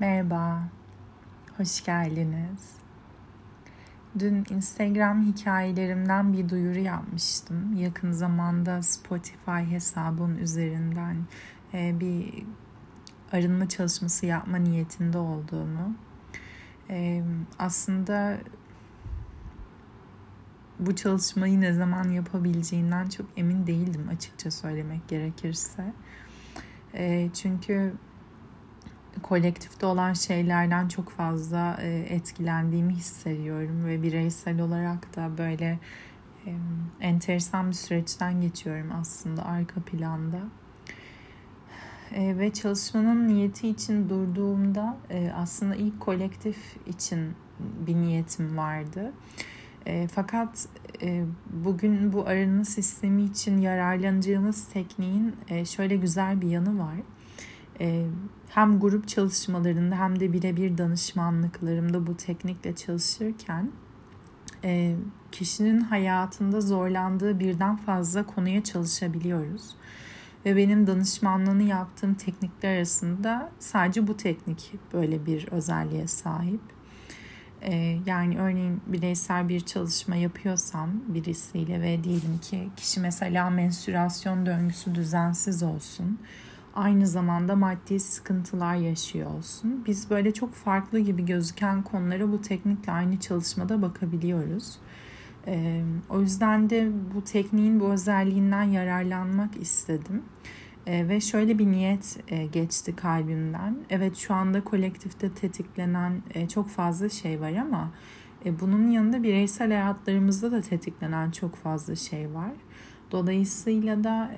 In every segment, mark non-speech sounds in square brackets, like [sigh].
Merhaba, hoş geldiniz. Dün Instagram hikayelerimden bir duyuru yapmıştım. Yakın zamanda Spotify hesabım üzerinden e, bir arınma çalışması yapma niyetinde olduğumu. E, aslında bu çalışmayı ne zaman yapabileceğinden çok emin değildim açıkça söylemek gerekirse. E, çünkü kolektifte olan şeylerden çok fazla e, etkilendiğimi hissediyorum ve bireysel olarak da böyle e, enteresan bir süreçten geçiyorum aslında arka planda. E, ve çalışmanın niyeti için durduğumda aslında ilk kolektif için bir niyetim vardı. fakat bugün bu arınma sistemi için yararlanacağımız tekniğin şöyle güzel bir yanı var e, hem grup çalışmalarında hem de birebir danışmanlıklarımda bu teknikle çalışırken e, kişinin hayatında zorlandığı birden fazla konuya çalışabiliyoruz. Ve benim danışmanlığını yaptığım teknikler arasında sadece bu teknik böyle bir özelliğe sahip. Ee, yani örneğin bireysel bir çalışma yapıyorsam birisiyle ve diyelim ki kişi mesela menstrüasyon döngüsü düzensiz olsun aynı zamanda maddi sıkıntılar yaşıyor olsun. Biz böyle çok farklı gibi gözüken konulara bu teknikle aynı çalışmada bakabiliyoruz. Ee, o yüzden de bu tekniğin bu özelliğinden yararlanmak istedim. Ee, ve şöyle bir niyet e, geçti kalbimden. Evet şu anda kolektifte tetiklenen e, çok fazla şey var ama e, bunun yanında bireysel hayatlarımızda da tetiklenen çok fazla şey var. Dolayısıyla da...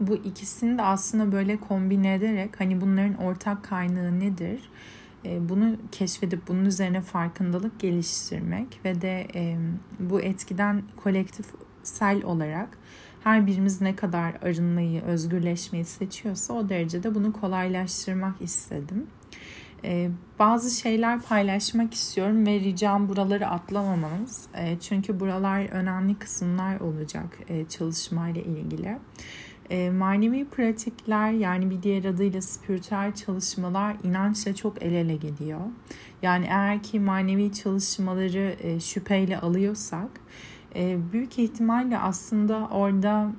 Bu ikisini de aslında böyle kombine ederek hani bunların ortak kaynağı nedir? E, bunu keşfedip bunun üzerine farkındalık geliştirmek ve de bu etkiden kolektifsel olarak her birimiz ne kadar arınmayı, özgürleşmeyi seçiyorsa o derecede bunu kolaylaştırmak istedim. Ee, bazı şeyler paylaşmak istiyorum ve ricam buraları atlamamanız. Ee, çünkü buralar önemli kısımlar olacak e, çalışmayla ilgili. E, manevi pratikler yani bir diğer adıyla spiritüel çalışmalar inançla çok el ele gidiyor. Yani eğer ki manevi çalışmaları e, şüpheyle alıyorsak e, büyük ihtimalle aslında orada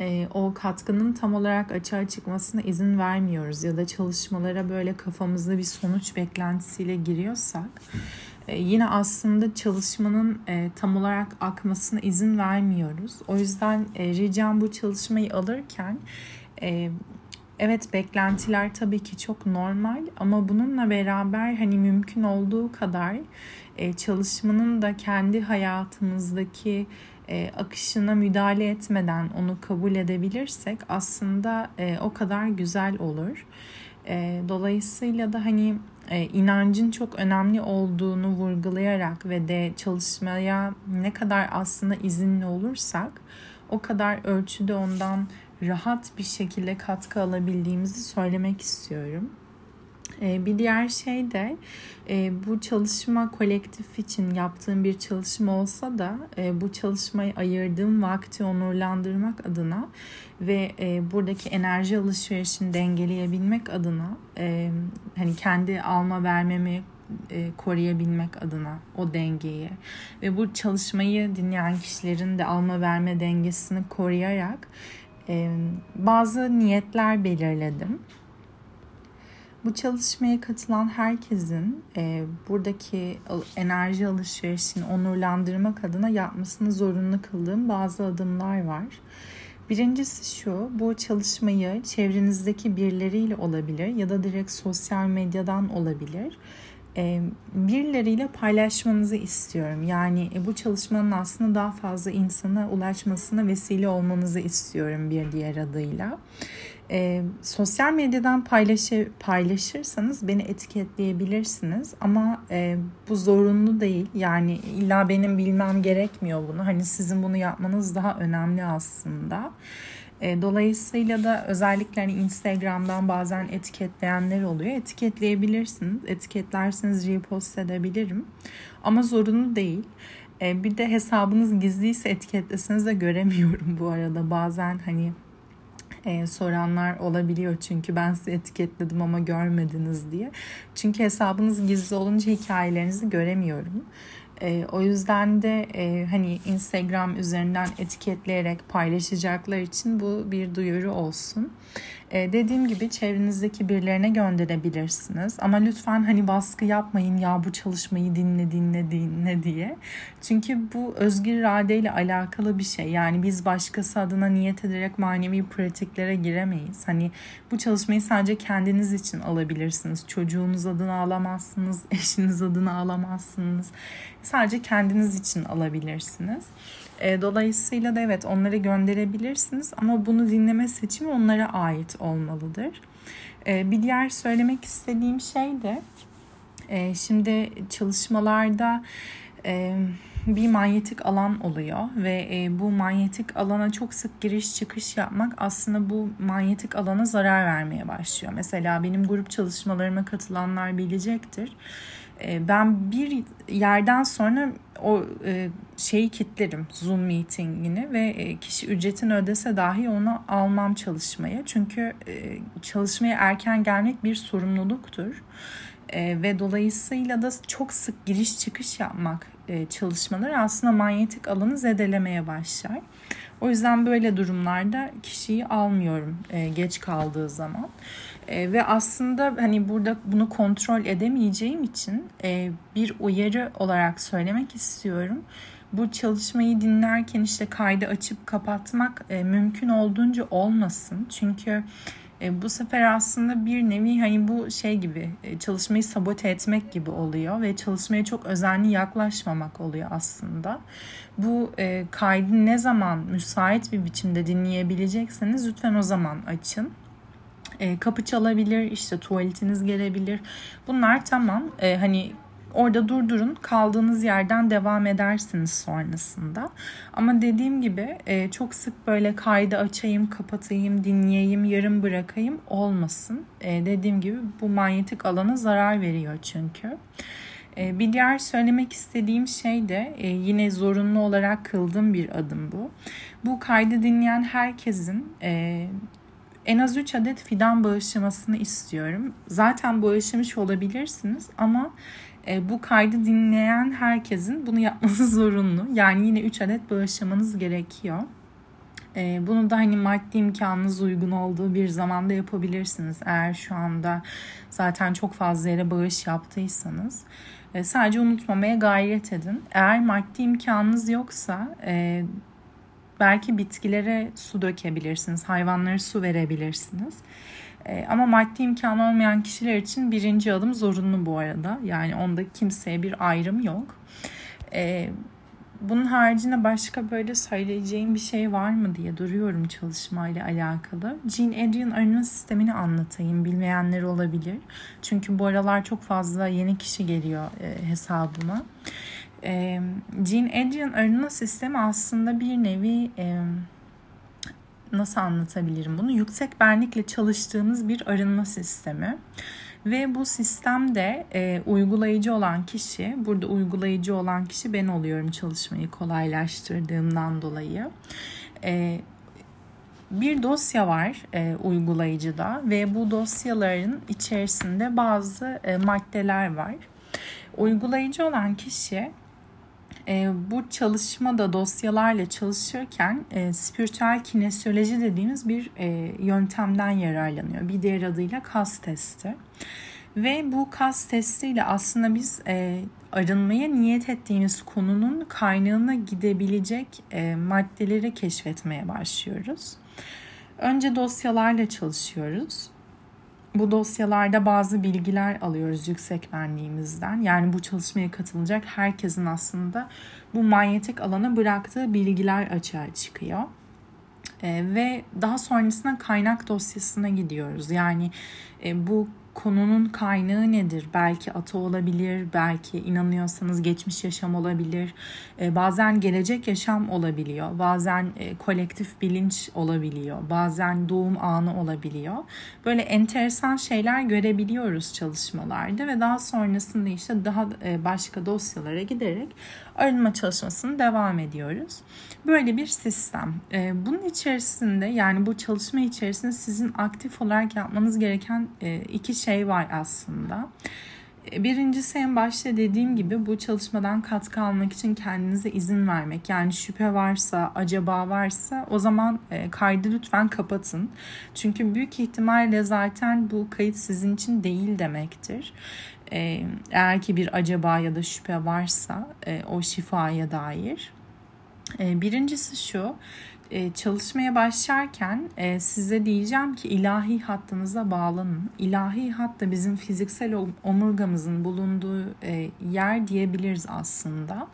e, o katkının tam olarak açığa çıkmasına izin vermiyoruz ya da çalışmalara böyle kafamızda bir sonuç beklentisiyle giriyorsak yine aslında çalışmanın e, tam olarak akmasına izin vermiyoruz. O yüzden e, ricam bu çalışmayı alırken e, evet beklentiler tabii ki çok normal ama bununla beraber hani mümkün olduğu kadar e, çalışmanın da kendi hayatımızdaki e, akışına müdahale etmeden onu kabul edebilirsek aslında e, o kadar güzel olur. E, dolayısıyla da hani e, inancın çok önemli olduğunu vurgulayarak ve de çalışmaya ne kadar aslında izinli olursak o kadar ölçüde ondan rahat bir şekilde katkı alabildiğimizi söylemek istiyorum. Ee, bir diğer şey de e, bu çalışma kolektif için yaptığım bir çalışma olsa da e, bu çalışmayı ayırdığım vakti onurlandırmak adına ve e, buradaki enerji alışverişini dengeleyebilmek adına hani kendi alma vermemi koruyabilmek adına o dengeyi ve bu çalışmayı dinleyen kişilerin de alma verme dengesini koruyarak bazı niyetler belirledim. Bu çalışmaya katılan herkesin e, buradaki enerji alışverişini onurlandırmak adına yapmasını zorunlu kıldığım bazı adımlar var. Birincisi şu, bu çalışmayı çevrenizdeki birileriyle olabilir ya da direkt sosyal medyadan olabilir. Birileriyle paylaşmanızı istiyorum. Yani e, bu çalışmanın aslında daha fazla insana ulaşmasına vesile olmanızı istiyorum bir diğer adıyla. Sosyal medyadan paylaşı, paylaşırsanız beni etiketleyebilirsiniz ama bu zorunlu değil. Yani illa benim bilmem gerekmiyor bunu. Hani sizin bunu yapmanız daha önemli aslında. E, dolayısıyla da özellikle hani Instagram'dan bazen etiketleyenler oluyor. Etiketleyebilirsiniz. Etiketlerseniz repost edebilirim. Ama zorunlu değil. E, bir de hesabınız gizliyse etiketleseniz de göremiyorum bu arada. Bazen hani e, soranlar olabiliyor çünkü ben sizi etiketledim ama görmediniz diye. Çünkü hesabınız gizli olunca hikayelerinizi göremiyorum. E, o yüzden de e, hani Instagram üzerinden etiketleyerek paylaşacaklar için bu bir duyuru olsun. E, dediğim gibi çevrenizdeki birilerine gönderebilirsiniz. Ama lütfen hani baskı yapmayın ya bu çalışmayı dinle dinle dinle diye. Çünkü bu özgür iradeyle alakalı bir şey. Yani biz başkası adına niyet ederek manevi pratiklere giremeyiz. Hani bu çalışmayı sadece kendiniz için alabilirsiniz. Çocuğunuz adına alamazsınız, [laughs] eşiniz adına alamazsınız. Sadece kendiniz için alabilirsiniz. E, dolayısıyla da evet onları gönderebilirsiniz ama bunu dinleme seçimi onlara ait olmalıdır. E, bir diğer söylemek istediğim şey de e, şimdi çalışmalarda bir manyetik alan oluyor ve bu manyetik alana çok sık giriş çıkış yapmak aslında bu manyetik alana zarar vermeye başlıyor. Mesela benim grup çalışmalarıma katılanlar bilecektir ben bir yerden sonra o e, şeyi kitlerim Zoom meetingini ve e, kişi ücretini ödese dahi onu almam çalışmaya. Çünkü e, çalışmaya erken gelmek bir sorumluluktur. Ve dolayısıyla da çok sık giriş çıkış yapmak çalışmaları aslında manyetik alanı zedelemeye başlar. O yüzden böyle durumlarda kişiyi almıyorum geç kaldığı zaman. E, ve aslında hani burada bunu kontrol edemeyeceğim için e, bir uyarı olarak söylemek istiyorum. Bu çalışmayı dinlerken işte kaydı açıp kapatmak e, mümkün olduğunca olmasın. Çünkü e, bu sefer aslında bir nevi hani bu şey gibi e, çalışmayı sabote etmek gibi oluyor ve çalışmaya çok özenli yaklaşmamak oluyor aslında. Bu e, kaydı ne zaman müsait bir biçimde dinleyebilecekseniz lütfen o zaman açın. E, kapı çalabilir, işte tuvaletiniz gelebilir. Bunlar tamam. E, hani orada durdurun kaldığınız yerden devam edersiniz sonrasında. Ama dediğim gibi e, çok sık böyle kaydı açayım, kapatayım, dinleyeyim, yarım bırakayım olmasın. E, dediğim gibi bu manyetik alana zarar veriyor çünkü. E, bir diğer söylemek istediğim şey de yine zorunlu olarak kıldığım bir adım bu. Bu kaydı dinleyen herkesin en az 3 adet fidan bağışlamasını istiyorum. Zaten bağışlamış olabilirsiniz ama e, bu kaydı dinleyen herkesin bunu yapması [laughs] zorunlu. Yani yine 3 adet bağışlamanız gerekiyor. E, bunu da hani maddi imkanınız uygun olduğu bir zamanda yapabilirsiniz. Eğer şu anda zaten çok fazla yere bağış yaptıysanız. E, sadece unutmamaya gayret edin. Eğer maddi imkanınız yoksa belki bitkilere su dökebilirsiniz, hayvanlara su verebilirsiniz. E, ama maddi imkanı olmayan kişiler için birinci adım zorunlu bu arada. Yani onda kimseye bir ayrım yok. E, bunun haricinde başka böyle söyleyeceğim bir şey var mı diye duruyorum çalışmayla alakalı. Gene Adrian arınma sistemini anlatayım. Bilmeyenler olabilir. Çünkü bu aralar çok fazla yeni kişi geliyor e, hesabıma. E, Gene Adrian arınma sistemi aslında bir nevi nasıl anlatabilirim bunu? Yüksek benlikle çalıştığımız bir arınma sistemi. Ve bu sistemde e, uygulayıcı olan kişi, burada uygulayıcı olan kişi ben oluyorum çalışmayı kolaylaştırdığımdan dolayı. E, bir dosya var e, uygulayıcıda ve bu dosyaların içerisinde bazı e, maddeler var. Uygulayıcı olan kişi e, bu çalışmada dosyalarla çalışırken e, spiritüel kinesiyoloji dediğimiz bir e, yöntemden yararlanıyor. Bir diğer adıyla kas testi. Ve bu kas testiyle aslında biz e, arınmaya niyet ettiğimiz konunun kaynağına gidebilecek e, maddeleri keşfetmeye başlıyoruz. Önce dosyalarla çalışıyoruz bu dosyalarda bazı bilgiler alıyoruz yüksek benliğimizden. Yani bu çalışmaya katılacak herkesin aslında bu manyetik alana bıraktığı bilgiler açığa çıkıyor. E, ve daha sonrasında kaynak dosyasına gidiyoruz. Yani e, bu konunun kaynağı nedir? Belki ata olabilir, belki inanıyorsanız geçmiş yaşam olabilir. E, bazen gelecek yaşam olabiliyor. Bazen e, kolektif bilinç olabiliyor. Bazen doğum anı olabiliyor. Böyle enteresan şeyler görebiliyoruz çalışmalarda ve daha sonrasında işte daha e, başka dosyalara giderek arınma çalışmasını devam ediyoruz. Böyle bir sistem. E, bunun içerisinde yani bu çalışma içerisinde sizin aktif olarak yapmanız gereken e, iki şey var aslında. E, birincisi en başta dediğim gibi bu çalışmadan katkı almak için kendinize izin vermek. Yani şüphe varsa, acaba varsa o zaman kaydı lütfen kapatın. Çünkü büyük ihtimalle zaten bu kayıt sizin için değil demektir. Eğer ki bir acaba ya da şüphe varsa o şifaya dair. Birincisi şu, e, çalışmaya başlarken e, size diyeceğim ki ilahi hattınıza bağlanın. İlahi hat da bizim fiziksel omurgamızın bulunduğu e, yer diyebiliriz aslında.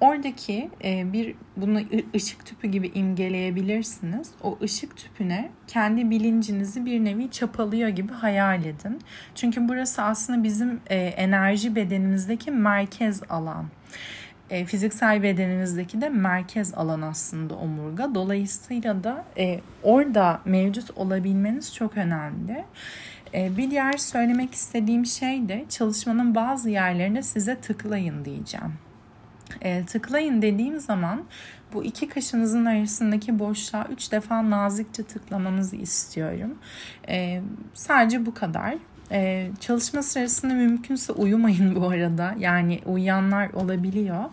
Oradaki bir bunu ışık tüpü gibi imgeleyebilirsiniz. O ışık tüpüne kendi bilincinizi bir nevi çapalıyor gibi hayal edin. Çünkü burası aslında bizim enerji bedenimizdeki merkez alan. E, fiziksel bedeninizdeki de merkez alan aslında omurga. Dolayısıyla da e, orada mevcut olabilmeniz çok önemli. E, bir diğer söylemek istediğim şey de çalışmanın bazı yerlerinde size tıklayın diyeceğim. E, tıklayın dediğim zaman bu iki kaşınızın arasındaki boşluğa üç defa nazikçe tıklamanızı istiyorum. E, sadece bu kadar. Ee, çalışma sırasında mümkünse uyumayın bu arada. Yani uyuyanlar olabiliyor.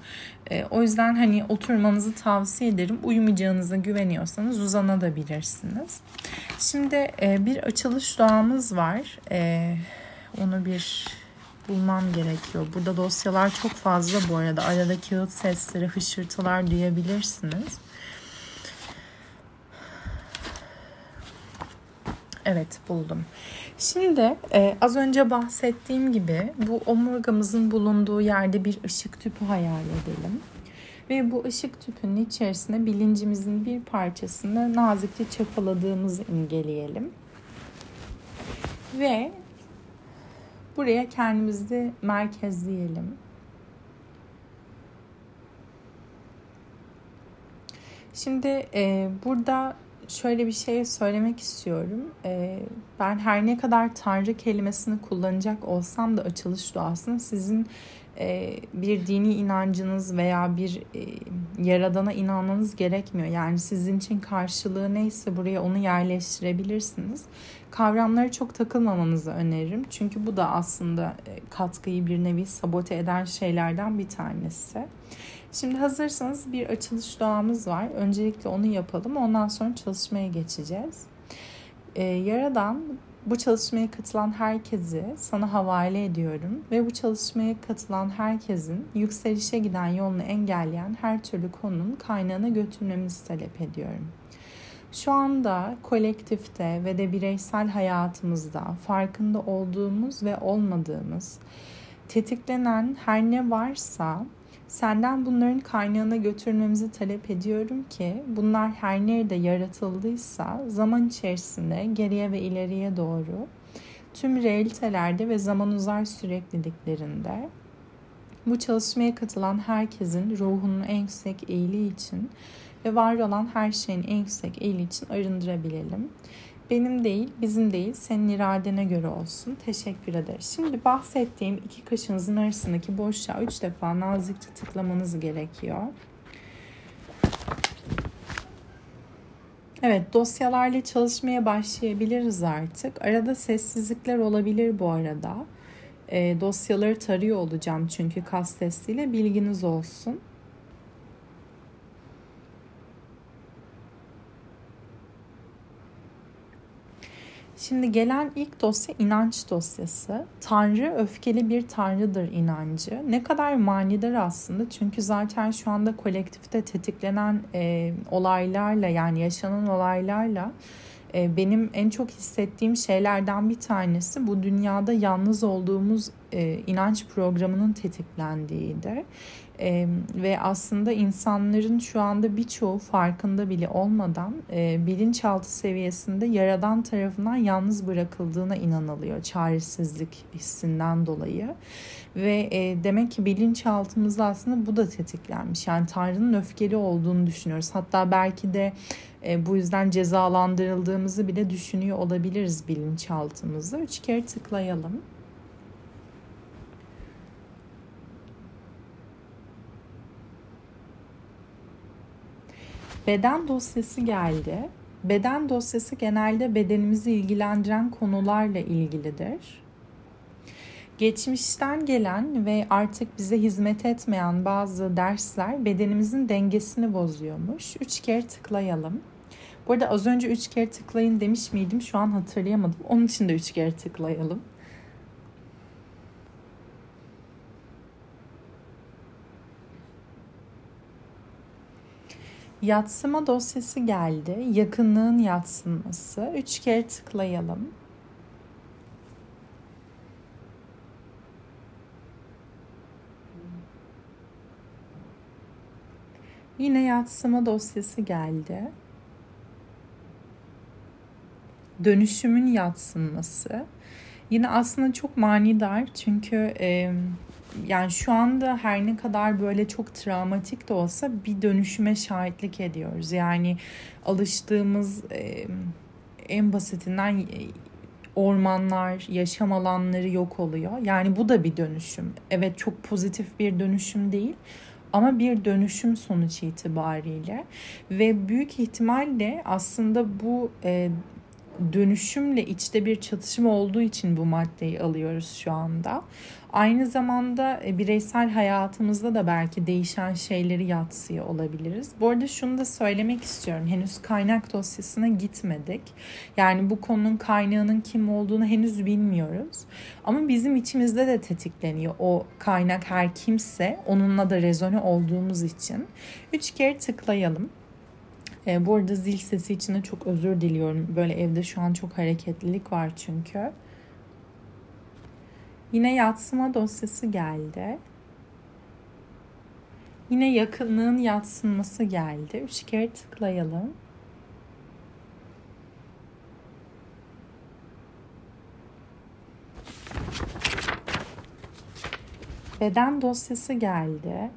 Ee, o yüzden hani oturmanızı tavsiye ederim. Uyumayacağınıza güveniyorsanız uzanabilirsiniz. Şimdi e, bir açılış duamız var. E, onu bir bulmam gerekiyor. Burada dosyalar çok fazla bu arada. Arada kağıt sesleri, hışırtılar duyabilirsiniz. Evet buldum. Şimdi e, az önce bahsettiğim gibi bu omurgamızın bulunduğu yerde bir ışık tüpü hayal edelim. Ve bu ışık tüpünün içerisine bilincimizin bir parçasını nazikçe çapaladığımızı imgeleyelim. Ve buraya kendimizi merkezleyelim. Şimdi e, burada şöyle bir şey söylemek istiyorum. Ee, ben her ne kadar Tanrı kelimesini kullanacak olsam da açılış duasını sizin e, bir dini inancınız veya bir e, yaradana inanmanız gerekmiyor. Yani sizin için karşılığı neyse buraya onu yerleştirebilirsiniz. Kavramlara çok takılmamanızı öneririm. Çünkü bu da aslında e, katkıyı bir nevi sabote eden şeylerden bir tanesi. Şimdi hazırsanız bir açılış duamız var. Öncelikle onu yapalım. Ondan sonra çalışmaya geçeceğiz. Ee, Yaradan bu çalışmaya katılan herkesi sana havale ediyorum ve bu çalışmaya katılan herkesin yükselişe giden yolunu engelleyen her türlü konunun kaynağına götürmemizi talep ediyorum. Şu anda kolektifte ve de bireysel hayatımızda farkında olduğumuz ve olmadığımız tetiklenen her ne varsa Senden bunların kaynağına götürmemizi talep ediyorum ki bunlar her nerede yaratıldıysa zaman içerisinde geriye ve ileriye doğru tüm realitelerde ve zaman uzar sürekliliklerinde bu çalışmaya katılan herkesin ruhunun en yüksek iyiliği için ve var olan her şeyin en yüksek iyiliği için arındırabilelim. Benim değil, bizim değil, senin iradene göre olsun. Teşekkür ederiz. Şimdi bahsettiğim iki kaşınızın arasındaki boşluğa üç defa nazikçe tıklamanız gerekiyor. Evet dosyalarla çalışmaya başlayabiliriz artık. Arada sessizlikler olabilir bu arada. E, dosyaları tarıyor olacağım çünkü kas testiyle bilginiz olsun. Şimdi gelen ilk dosya inanç dosyası. Tanrı öfkeli bir tanrıdır inancı. Ne kadar manidar aslında çünkü zaten şu anda kolektifte tetiklenen e, olaylarla yani yaşanan olaylarla e, benim en çok hissettiğim şeylerden bir tanesi bu dünyada yalnız olduğumuz e, inanç programının tetiklendiğidir. E, ve aslında insanların şu anda birçoğu farkında bile olmadan e, bilinçaltı seviyesinde yaradan tarafından yalnız bırakıldığına inanılıyor çaresizlik hissinden dolayı. Ve e, demek ki bilinçaltımızda aslında bu da tetiklenmiş. Yani Tanrı'nın öfkeli olduğunu düşünüyoruz. Hatta belki de e, bu yüzden cezalandırıldığımızı bile düşünüyor olabiliriz bilinçaltımızda. Üç kere tıklayalım. Beden dosyası geldi. Beden dosyası genelde bedenimizi ilgilendiren konularla ilgilidir. Geçmişten gelen ve artık bize hizmet etmeyen bazı dersler bedenimizin dengesini bozuyormuş. Üç kere tıklayalım. Bu arada az önce üç kere tıklayın demiş miydim? Şu an hatırlayamadım. Onun için de üç kere tıklayalım. Yatsıma dosyası geldi. Yakınlığın yatsınması. Üç kere tıklayalım. Yine yatsıma dosyası geldi. Dönüşümün yatsınması. Yine aslında çok manidar çünkü e, yani şu anda her ne kadar böyle çok travmatik de olsa bir dönüşüme şahitlik ediyoruz. Yani alıştığımız en basitinden ormanlar, yaşam alanları yok oluyor. Yani bu da bir dönüşüm. Evet çok pozitif bir dönüşüm değil ama bir dönüşüm sonuç itibariyle ve büyük ihtimalle aslında bu dönüşümle içte bir çatışma olduğu için bu maddeyi alıyoruz şu anda. Aynı zamanda e, bireysel hayatımızda da belki değişen şeyleri yatsıyor olabiliriz. Bu arada şunu da söylemek istiyorum. Henüz kaynak dosyasına gitmedik. Yani bu konunun kaynağının kim olduğunu henüz bilmiyoruz. Ama bizim içimizde de tetikleniyor. O kaynak her kimse onunla da rezone olduğumuz için. Üç kere tıklayalım. E, bu arada zil sesi için de çok özür diliyorum. Böyle evde şu an çok hareketlilik var çünkü. Yine yatsıma dosyası geldi. Yine yakınlığın yatsınması geldi. Üç kere tıklayalım. Beden dosyası geldi.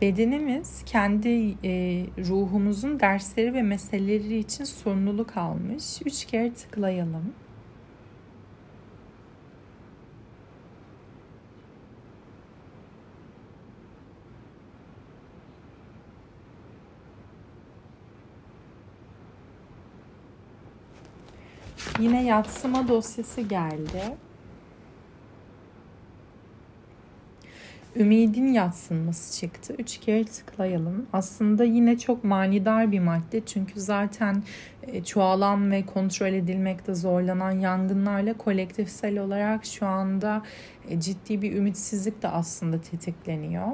Bedenimiz kendi e, ruhumuzun dersleri ve meseleleri için sorumluluk almış. Üç kere tıklayalım. Yine yatsıma dosyası geldi. Ümidin yatsınması çıktı. Üç kere tıklayalım. Aslında yine çok manidar bir madde. Çünkü zaten e, çoğalan ve kontrol edilmekte zorlanan yangınlarla kolektifsel olarak şu anda e, ciddi bir ümitsizlik de aslında tetikleniyor.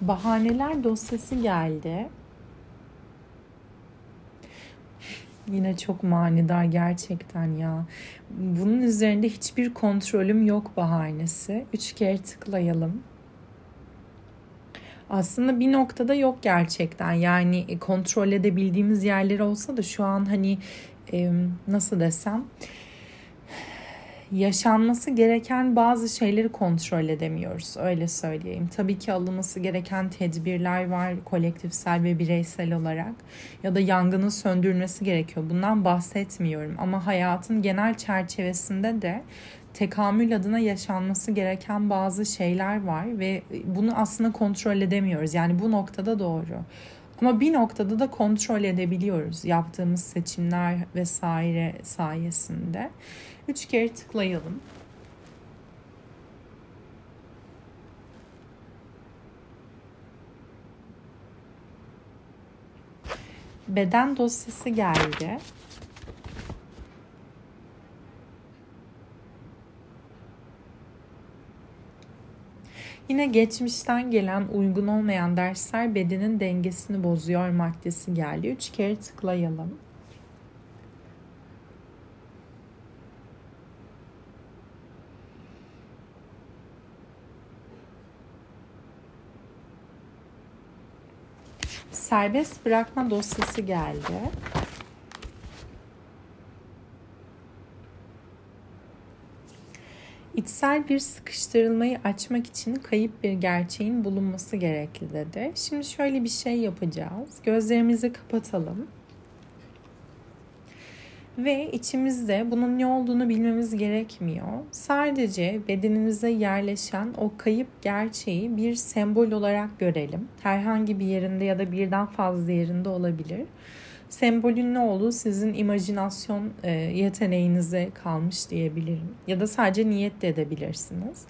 Bahaneler dosyası geldi. Yine çok manidar gerçekten ya. Bunun üzerinde hiçbir kontrolüm yok bahanesi. Üç kere tıklayalım. Aslında bir noktada yok gerçekten. Yani kontrol edebildiğimiz yerler olsa da şu an hani nasıl desem yaşanması gereken bazı şeyleri kontrol edemiyoruz. Öyle söyleyeyim. Tabii ki alınması gereken tedbirler var kolektifsel ve bireysel olarak ya da yangının söndürülmesi gerekiyor. Bundan bahsetmiyorum ama hayatın genel çerçevesinde de tekamül adına yaşanması gereken bazı şeyler var ve bunu aslında kontrol edemiyoruz. Yani bu noktada doğru. Ama bir noktada da kontrol edebiliyoruz yaptığımız seçimler vesaire sayesinde. Üç kere tıklayalım. Beden dosyası geldi. Yine geçmişten gelen uygun olmayan dersler bedenin dengesini bozuyor maddesi geldi. Üç kere tıklayalım. Serbest bırakma dosyası geldi. İçsel bir sıkıştırılmayı açmak için kayıp bir gerçeğin bulunması gerekli dedi. Şimdi şöyle bir şey yapacağız. Gözlerimizi kapatalım. Ve içimizde bunun ne olduğunu bilmemiz gerekmiyor. Sadece bedenimize yerleşen o kayıp gerçeği bir sembol olarak görelim. Herhangi bir yerinde ya da birden fazla yerinde olabilir. Sembolün ne olduğu sizin imajinasyon e, yeteneğinize kalmış diyebilirim. Ya da sadece niyet de edebilirsiniz.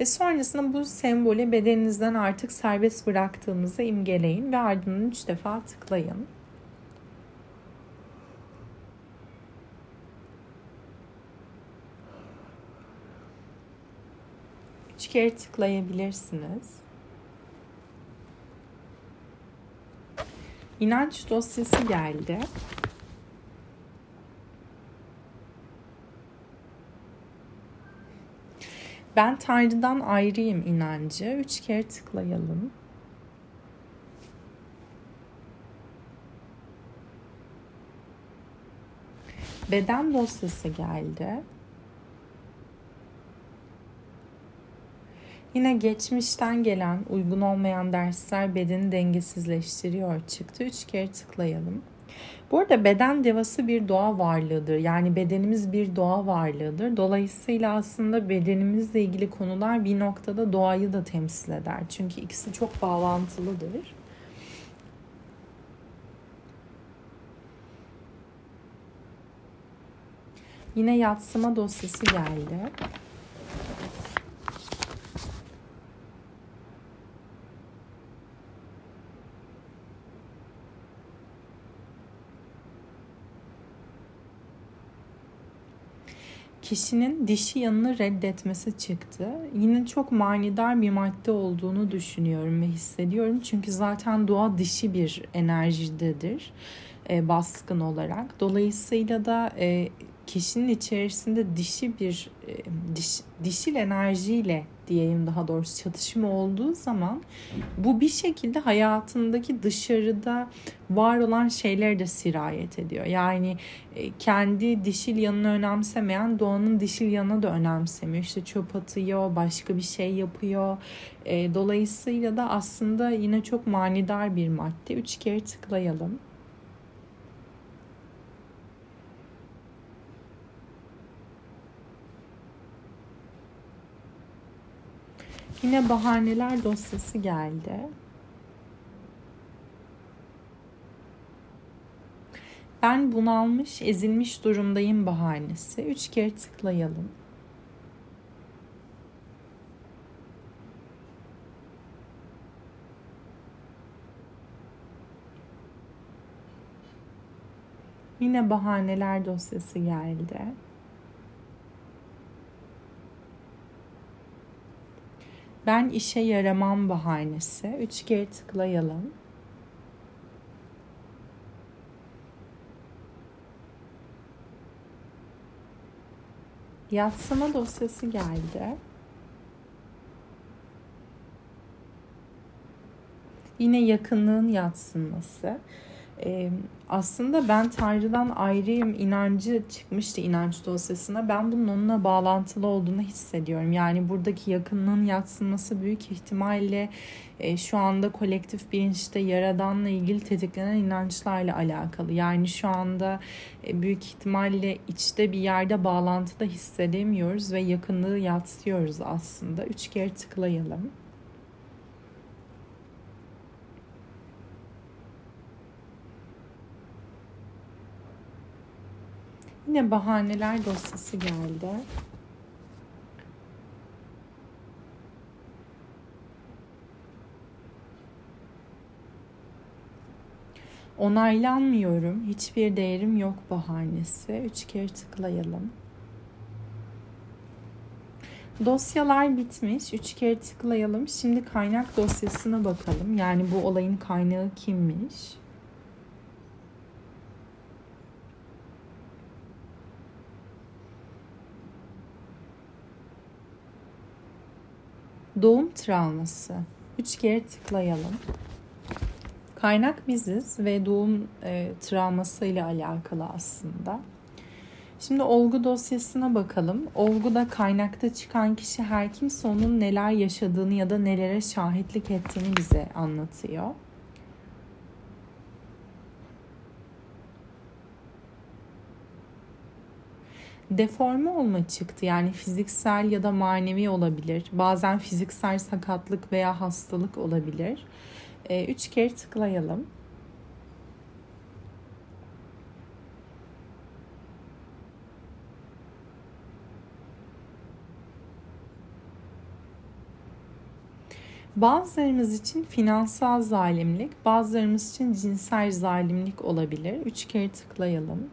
Ve sonrasında bu sembolü bedeninizden artık serbest bıraktığınızı imgeleyin ve ardından üç defa tıklayın. Üç kere tıklayabilirsiniz. İnanç dosyası geldi. Ben Tanrı'dan ayrıyım inancı. Üç kere tıklayalım. Beden dosyası geldi. Yine geçmişten gelen uygun olmayan dersler bedeni dengesizleştiriyor çıktı. Üç kere tıklayalım. Bu arada beden devası bir doğa varlığıdır. Yani bedenimiz bir doğa varlığıdır. Dolayısıyla aslında bedenimizle ilgili konular bir noktada doğayı da temsil eder. Çünkü ikisi çok bağlantılıdır. Yine yatsıma dosyası geldi. Kişinin dişi yanını reddetmesi çıktı. Yine çok manidar bir madde olduğunu düşünüyorum ve hissediyorum. Çünkü zaten doğa dişi bir enerjidedir e, baskın olarak. Dolayısıyla da e, kişinin içerisinde dişi bir e, diş, dişil enerjiyle diyeyim daha doğrusu çatışma olduğu zaman bu bir şekilde hayatındaki dışarıda var olan şeyler de sirayet ediyor. Yani e, kendi dişil yanını önemsemeyen doğanın dişil yanını da önemsemiyor. İşte çöp atıyor, başka bir şey yapıyor. E, dolayısıyla da aslında yine çok manidar bir madde. Üç kere tıklayalım. Yine bahaneler dosyası geldi. Ben bunalmış, ezilmiş durumdayım bahanesi. Üç kere tıklayalım. Yine bahaneler dosyası geldi. Ben işe yaramam bahanesi. Üç kere tıklayalım. Yatsıma dosyası geldi. Yine yakınlığın yatsınması e, aslında ben Tanrı'dan ayrıyım inancı çıkmıştı inanç dosyasına. Ben bunun onunla bağlantılı olduğunu hissediyorum. Yani buradaki yakınlığın yatsınması büyük ihtimalle e, şu anda kolektif bilinçte yaradanla ilgili tetiklenen inançlarla alakalı. Yani şu anda e, büyük ihtimalle içte bir yerde bağlantıda hissedemiyoruz ve yakınlığı yatsıyoruz aslında. Üç kere tıklayalım. Yine bahaneler dosyası geldi. Onaylanmıyorum, hiçbir değerim yok bahanesi. Üç kere tıklayalım. Dosyalar bitmiş. Üç kere tıklayalım. Şimdi kaynak dosyasına bakalım. Yani bu olayın kaynağı kimmiş? Doğum travması. Üç kere tıklayalım. Kaynak biziz ve doğum e, travması ile alakalı aslında. Şimdi olgu dosyasına bakalım. Olguda kaynakta çıkan kişi her kimse onun neler yaşadığını ya da nelere şahitlik ettiğini bize anlatıyor. Deforme olma çıktı. Yani fiziksel ya da manevi olabilir. Bazen fiziksel sakatlık veya hastalık olabilir. E, üç kere tıklayalım. Bazılarımız için finansal zalimlik, bazılarımız için cinsel zalimlik olabilir. Üç kere tıklayalım.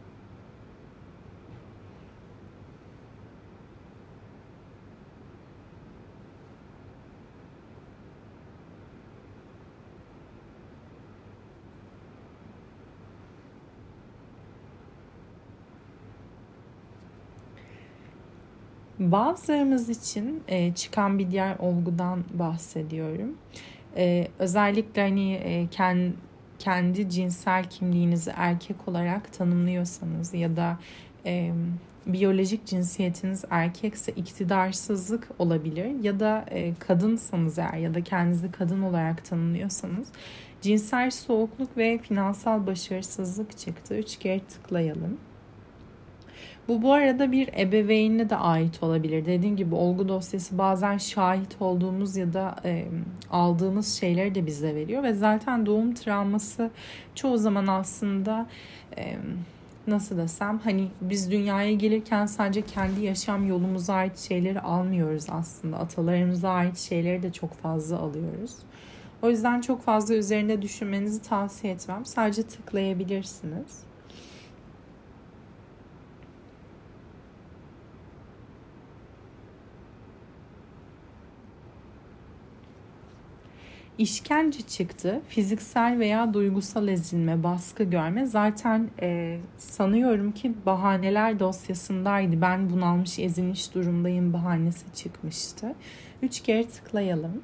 Bazılarımız için e, çıkan bir diğer olgudan bahsediyorum. E, özellikle hani e, kendi, kendi cinsel kimliğinizi erkek olarak tanımlıyorsanız ya da e, biyolojik cinsiyetiniz erkekse iktidarsızlık olabilir ya da e, kadınsanız eğer ya da kendinizi kadın olarak tanımlıyorsanız cinsel soğukluk ve finansal başarısızlık çıktı. Üç kere tıklayalım. Bu bu arada bir ebeveynine de ait olabilir. Dediğim gibi olgu dosyası bazen şahit olduğumuz ya da e, aldığımız şeyleri de bize veriyor ve zaten doğum travması çoğu zaman aslında e, nasıl desem hani biz dünyaya gelirken sadece kendi yaşam yolumuza ait şeyleri almıyoruz aslında. Atalarımıza ait şeyleri de çok fazla alıyoruz. O yüzden çok fazla üzerinde düşünmenizi tavsiye etmem. Sadece tıklayabilirsiniz. İşkence çıktı. Fiziksel veya duygusal ezilme, baskı görme. Zaten e, sanıyorum ki bahaneler dosyasındaydı. Ben bunalmış, ezilmiş durumdayım bahanesi çıkmıştı. Üç kere tıklayalım.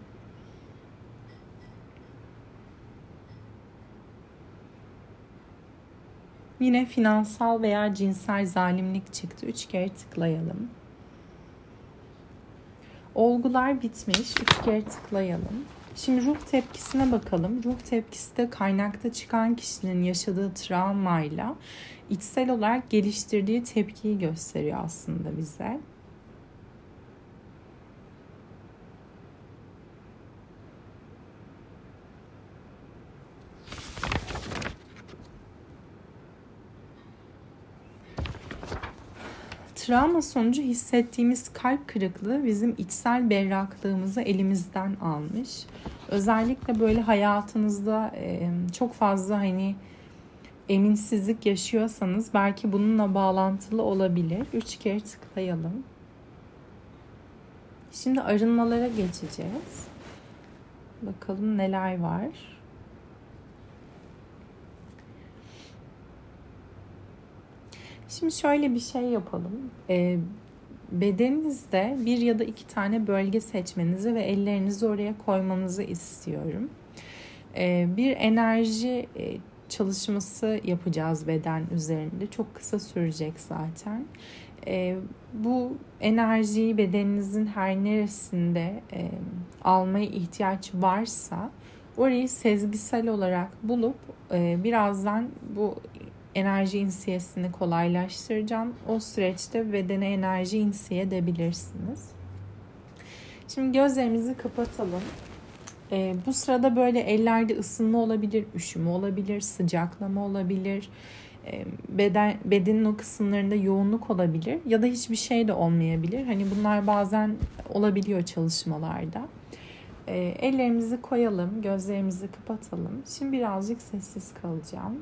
Yine finansal veya cinsel zalimlik çıktı. Üç kere tıklayalım. Olgular bitmiş. Üç kere tıklayalım. Şimdi ruh tepkisine bakalım. Ruh tepkisi de kaynakta çıkan kişinin yaşadığı travmayla içsel olarak geliştirdiği tepkiyi gösteriyor aslında bize. Travma sonucu hissettiğimiz kalp kırıklığı bizim içsel berraklığımızı elimizden almış. Özellikle böyle hayatınızda çok fazla hani eminsizlik yaşıyorsanız belki bununla bağlantılı olabilir. Üç kere tıklayalım. Şimdi arınmalara geçeceğiz. Bakalım neler var. Şimdi şöyle bir şey yapalım. Ee, bedeninizde bir ya da iki tane bölge seçmenizi ve ellerinizi oraya koymanızı istiyorum. Ee, bir enerji e, çalışması yapacağız beden üzerinde. Çok kısa sürecek zaten. Ee, bu enerjiyi bedeninizin her neresinde e, almaya ihtiyaç varsa orayı sezgisel olarak bulup e, birazdan bu enerji insiyesini kolaylaştıracağım. O süreçte bedene enerji insiye edebilirsiniz. Şimdi gözlerimizi kapatalım. Ee, bu sırada böyle ellerde ısınma olabilir, üşüme olabilir, sıcaklama olabilir. Ee, beden bedenin o kısımlarında yoğunluk olabilir ya da hiçbir şey de olmayabilir. Hani bunlar bazen olabiliyor çalışmalarda. Ee, ellerimizi koyalım, gözlerimizi kapatalım. Şimdi birazcık sessiz kalacağım.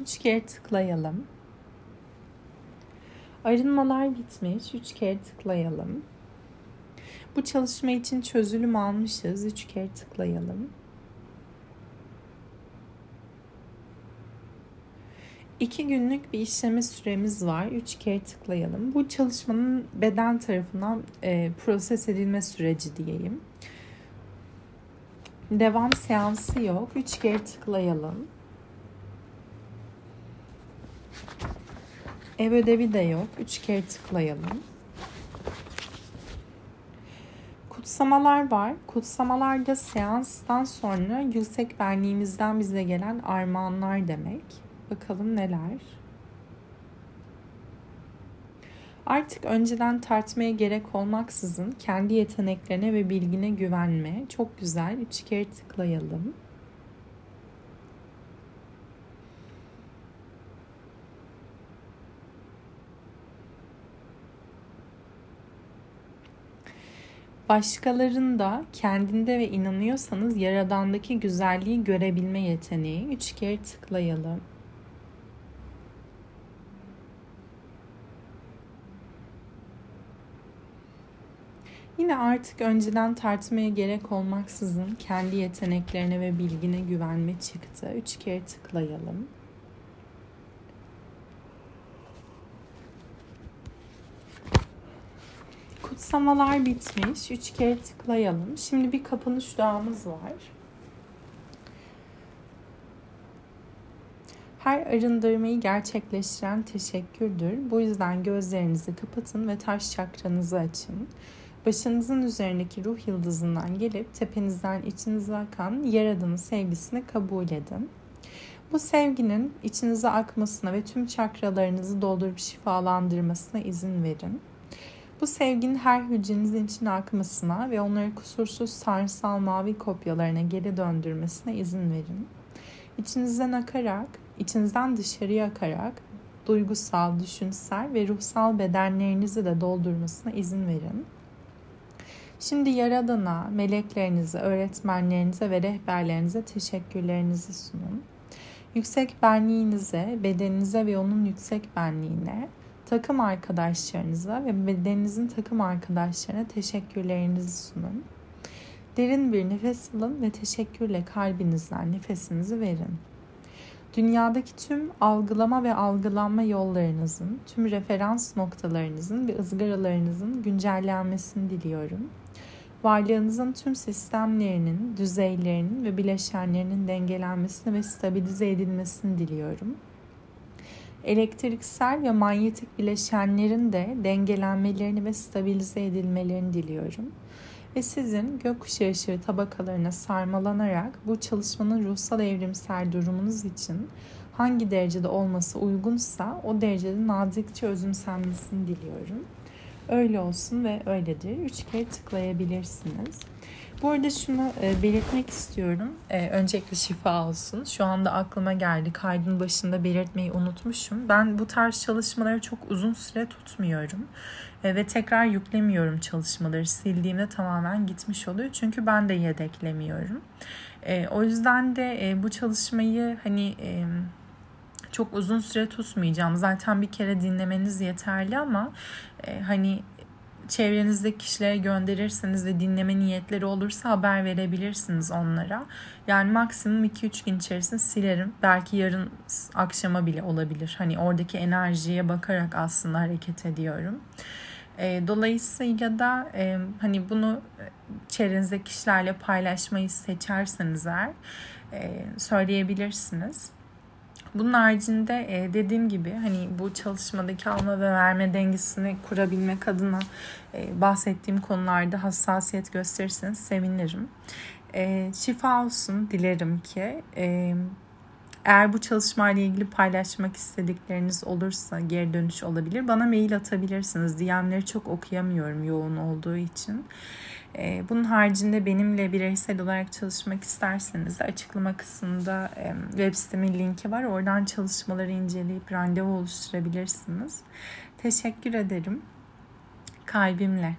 Üç kere tıklayalım. Arınmalar bitmiş. Üç kere tıklayalım. Bu çalışma için çözülüm almışız. Üç kere tıklayalım. İki günlük bir işleme süremiz var. Üç kere tıklayalım. Bu çalışmanın beden tarafından e, proses edilme süreci diyeyim. Devam seansı yok. Üç kere tıklayalım. Ev ödevi de yok. Üç kere tıklayalım. Kutsamalar var. Kutsamalarda seanstan sonra yüksek benliğimizden bize gelen armağanlar demek. Bakalım neler. Artık önceden tartmaya gerek olmaksızın kendi yeteneklerine ve bilgine güvenme. Çok güzel. Üç kere tıklayalım. Başkalarında kendinde ve inanıyorsanız yaradandaki güzelliği görebilme yeteneği. Üç kere tıklayalım. Yine artık önceden tartmaya gerek olmaksızın kendi yeteneklerine ve bilgine güvenme çıktı. Üç kere tıklayalım. Kutsamalar bitmiş. Üç kere tıklayalım. Şimdi bir kapanış duamız var. Her arındırmayı gerçekleştiren teşekkürdür. Bu yüzden gözlerinizi kapatın ve taş çakranızı açın. Başınızın üzerindeki ruh yıldızından gelip tepenizden içinize akan Yaradan'ın sevgisini kabul edin. Bu sevginin içinize akmasına ve tüm çakralarınızı doldurup şifalandırmasına izin verin. Bu sevginin her hücrenizin içine akmasına ve onları kusursuz sarısal mavi kopyalarına geri döndürmesine izin verin. İçinizden akarak, içinizden dışarıya akarak duygusal, düşünsel ve ruhsal bedenlerinizi de doldurmasına izin verin. Şimdi Yaradan'a, meleklerinize, öğretmenlerinize ve rehberlerinize teşekkürlerinizi sunun. Yüksek benliğinize, bedeninize ve onun yüksek benliğine, takım arkadaşlarınıza ve bedeninizin takım arkadaşlarına teşekkürlerinizi sunun. Derin bir nefes alın ve teşekkürle kalbinizden nefesinizi verin. Dünyadaki tüm algılama ve algılanma yollarınızın, tüm referans noktalarınızın ve ızgaralarınızın güncellenmesini diliyorum. Varlığınızın tüm sistemlerinin, düzeylerinin ve bileşenlerinin dengelenmesini ve stabilize edilmesini diliyorum. Elektriksel ve manyetik bileşenlerin de dengelenmelerini ve stabilize edilmelerini diliyorum ve sizin gökkuşağı ışığı tabakalarına sarmalanarak bu çalışmanın ruhsal evrimsel durumunuz için hangi derecede olması uygunsa o derecede nazikçe özümsenmesini diliyorum. Öyle olsun ve öyledir. Üç kere tıklayabilirsiniz. Bu arada şunu e, belirtmek istiyorum. E, öncelikle şifa olsun. Şu anda aklıma geldi. Kaydın başında belirtmeyi unutmuşum. Ben bu tarz çalışmaları çok uzun süre tutmuyorum. E, ve tekrar yüklemiyorum çalışmaları. Sildiğimde tamamen gitmiş oluyor. Çünkü ben de yedeklemiyorum. O yüzden de bu çalışmayı hani çok uzun süre tutmayacağım. Zaten bir kere dinlemeniz yeterli ama hani çevrenizdeki kişilere gönderirseniz ve dinleme niyetleri olursa haber verebilirsiniz onlara. Yani maksimum 2-3 gün içerisinde silerim. Belki yarın akşama bile olabilir. Hani oradaki enerjiye bakarak aslında hareket ediyorum. E, dolayısıyla da e, hani bunu çevrenizdeki kişilerle paylaşmayı seçerseniz eğer e, söyleyebilirsiniz. Bunun haricinde e, dediğim gibi hani bu çalışmadaki alma ve verme dengesini kurabilmek adına e, bahsettiğim konularda hassasiyet gösterirseniz sevinirim. E, şifa olsun dilerim ki. Eğer bu çalışmayla ilgili paylaşmak istedikleriniz olursa geri dönüş olabilir. Bana mail atabilirsiniz. DM'leri çok okuyamıyorum yoğun olduğu için. Ee, bunun haricinde benimle bireysel olarak çalışmak isterseniz de açıklama kısmında web sitemin linki var. Oradan çalışmaları inceleyip randevu oluşturabilirsiniz. Teşekkür ederim. Kalbimle.